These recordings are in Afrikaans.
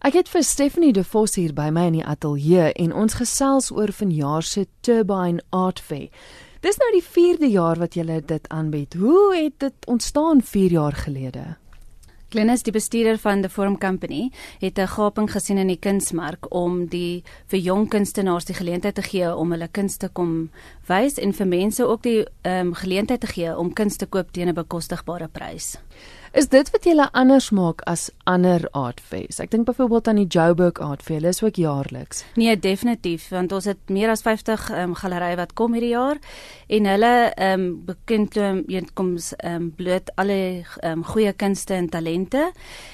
Ek het vir Stephanie De Vos hier by my in die ateljee en ons gesels oor vanjaar se Turbine Art Fair. Dis nou die 4de jaar wat julle dit aanbied. Hoe het dit ontstaan 4 jaar gelede? Glennis, die bestuurder van the Forum Company, het 'n gaping gesien in die kunsmark om die vir jong kunstenaars die geleentheid te gee om hulle kuns te kom wys en vir mense ook die ehm um, geleentheid te gee om kuns te koop teen 'n bekostigbare prys. Is dit wat julle anders maak as ander art fairs? Ek dink byvoorbeeld aan die Joburg Art Fair, is ook jaarliks. Nee, definitief, want ons het meer as 50 ehm um, gallerye wat kom hierdie jaar en hulle ehm um, bekend kom ehm um, bloot alle ehm um, goeie kunste en talente.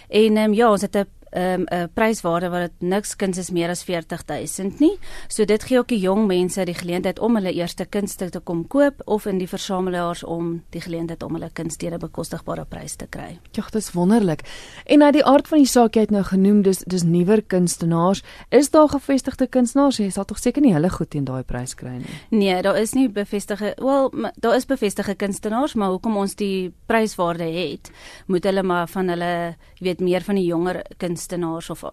En ehm um, ja, ons het 'n um, 'n pryswaarde wat dit niks kuns is meer as 40000 nie. So dit gee ook die jong mense die geleentheid om hulle eerste kunste te kom koop of in die versamelaars om die geleentheid om hulle kunste bekostigbare prys te kry. Ja, dit is wonderlik. En uit die aard van die saak jy het nou genoem, dis dis nuwer kunstenaars. Is daar gevestigde kunstenaars? Jy sal tog seker nie hulle goed teen daai prys kry nie. Nee, daar is nie bevestigde, wel, daar is bevestigde kunstenaars, maar hoekom ons die pryswaarde het, moet hulle maar van hulle, jy weet, meer van die jonger kunstenaars kunstenaars of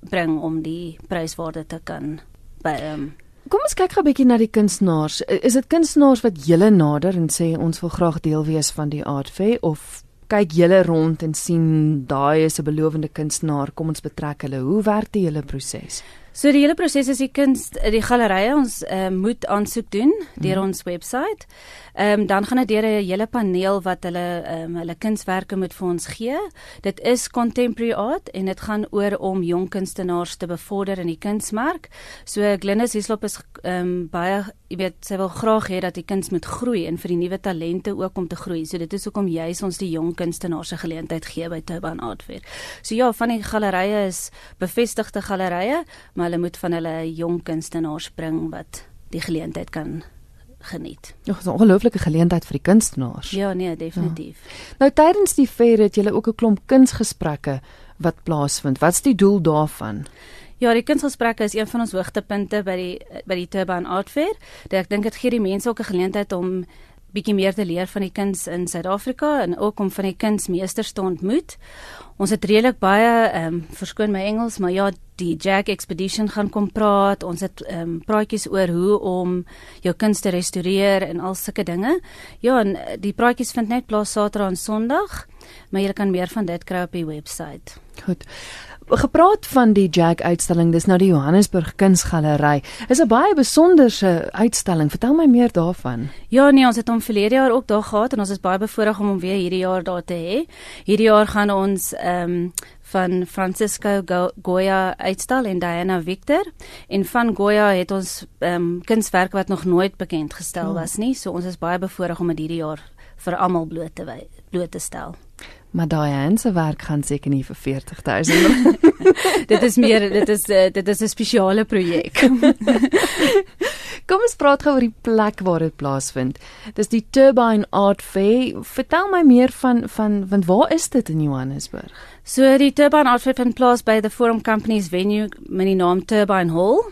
bring om die pryswaarde te kan by um, Kom ons kyk gou 'n bietjie na die kunstenaars. Is dit kunstenaars wat julle nader en sê ons wil graag deel wees van die art fair of kyk julle rond en sien daai is 'n belowende kunstenaar, kom ons betrek hulle. Hoe werk die hele proses? So die hele proses is die kuns die gallerye ons uh, moet aansoek doen deur mm. ons webwerf. Ehm um, dan gaan dit deur 'n hele paneel wat hulle ehm um, hulle kunswerke moet vir ons gee. Dit is contemporary art en dit gaan oor om jong kunstenaars te bevorder in die kunsmark. So Glennis Hislop is ehm um, baie jy weet sy wil graag hê dat die kuns moet groei en vir die nuwe talente ook om te groei. So dit is hoekom juis ons die jong kunstenaars se geleentheid gee by Turban Art Fair. So ja, van die gallerye is bevestigde gallerye maar hulle moet van hulle jong kunstenaars bring wat die geleentheid kan geniet. Ja, 'n ongelooflike geleentheid vir die kunstenaars. Ja, nee, definitief. Ja. Nou tydens die fair het julle ook 'n klomp kunsgesprekke wat plaasvind. Wat's die doel daarvan? Ja, die kunsgesprekke is een van ons hoogtepunte by die by die Turban Art Fair. Ek dink dit gee die mense ook 'n geleentheid om bietjie meer te leer van die kuns in Suid-Afrika en ook om van die kunsmeesters te ontmoet. Ons het redelik baie ehm um, verskoon my Engels, maar ja, die Jack Expedition gaan kom praat. Ons het ehm um, praatjies oor hoe om jou kuns te restoreer en al sulke dinge. Ja, en eh, die praatjies vind net plaas Saterdag en Sondag, maar jy kan meer van dit kry op die webwerf. Goed gepraat van die Jag uitstalling, dis nou die Johannesburg Kunsgalery. Is 'n baie besonderse uitstalling. Vertel my meer daarvan. Ja, nee, ons het hom verlede jaar ook daar gehad en ons is baie bevoorreg om hom weer hierdie jaar daar te hê. Hierdie jaar gaan ons ehm um, van Francisco Goya uitstal en Diana Victor en van Goya het ons ehm um, kunswerke wat nog nooit bekend gestel oh. was nie. So ons is baie bevoorreg om dit hierdie jaar vir almal bloot te bloot te stel. Maar Diane se werk gaan seker nie vir 40000. dit is meer dit is uh, dit is 'n spesiale projek. Kom ons praat gou oor die plek waar dit plaasvind. Dis die Turbine Art Fair. Vertel my meer van van want waar is dit in Johannesburg? So die Turbine Art Fair vind plaas by the Forum Company's venue met die naam Turbine Hall.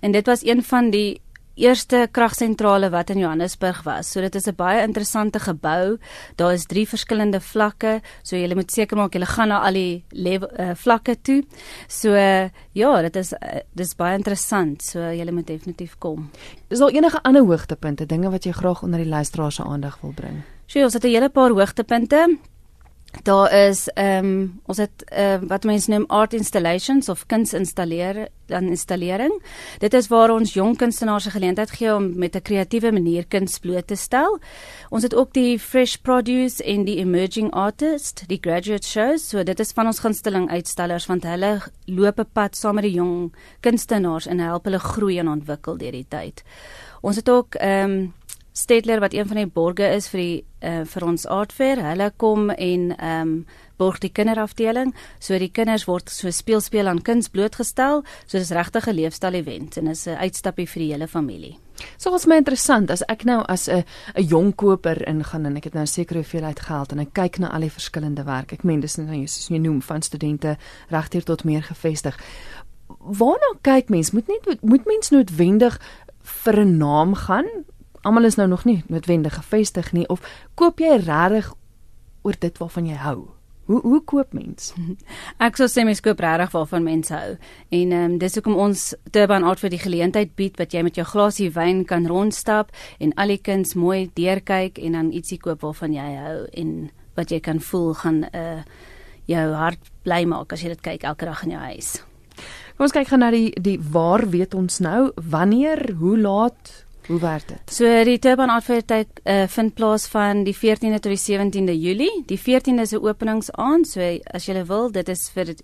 En dit was een van die eerste kragsentrale wat in Johannesburg was. So dit is 'n baie interessante gebou. Daar is drie verskillende vlakke. So jy moet seker maak jy gaan na al die level, uh, vlakke toe. So uh, ja, dit is uh, dis baie interessant. So jy moet definitief kom. Is daar enige ander hoogtepunte, dinge wat jy graag onder die luisteraars se aandag wil bring? So ons het 'n hele paar hoogtepunte. Daar is ehm um, ons het uh, wat mense noem art installations of kunsinstalleer dan installering. Dit is waar ons jong kunstenaars 'n geleentheid gee om met 'n kreatiewe manier kuns bloot te stel. Ons het ook die fresh produce en die emerging artist, die graduate shows. So dit is van ons gunsteling uitstallers want hulle loop 'n pad saam met die jong kunstenaars en help hulle groei en ontwikkel deur die tyd. Ons het ook ehm um, Stedler wat een van die borge is vir die uh, vir ons fair. Hulle kom en ehm um, borg die kinderafdeling. So die kinders word so speel speel aan kuns blootgestel. So dis regtig 'n leefstyl event en is 'n uitstappie vir die hele familie. So wat my interessant as ek nou as 'n 'n jong koper ingaan en ek het nou seker hoeveelheid geld en ek kyk na al die verskillende werk. Ek meen dis nou soos jy noem van studente regdeur tot meer gevestig. Waarna kyk mens? Moet net moet mens noodwendig vir 'n naam gaan almal is nou nog nie noodwendig gevestig nie of koop jy regtig oor dit waarvan jy hou? Hoe hoe koop mens? Ek sou sê mens koop regtig waarvan mense hou. En ehm um, dis hoekom ons Turban Art vir die geleentheid bied wat jy met jou glasie wyn kan rondstap en al die kuns mooi deurkyk en dan ietsie koop waarvan jy hou en wat jy kan voel gaan 'n uh, jou hart bly maak as jy dit kyk elke dag in jou huis. Kom ons kyk gou na die die waar weet ons nou wanneer, hoe laat, hoe werk dit? So die Turban Advertyd uh, vind plaas van die 14de tot die 17de Julie. Die 14de is 'n openingsaand, so as jy wil, dit is vir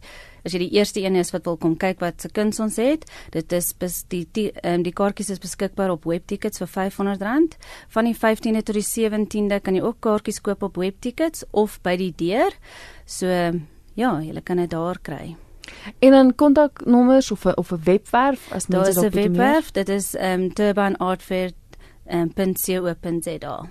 as jy die eerste een is wat wil kom kyk wat se kuns ons het. Dit is bes, die die, um, die kaartjies is beskikbaar op webtickets vir R500. Van die 15de tot die 17de kan jy ook kaartjies koop op webtickets of by die deur. So ja, jy kan dit daar kry. En dan kontaknommers of 'n of 'n webwerf as mense dalk Daar is 'n webwerf, dit is ehm um, turbanartfair.co.za. Um,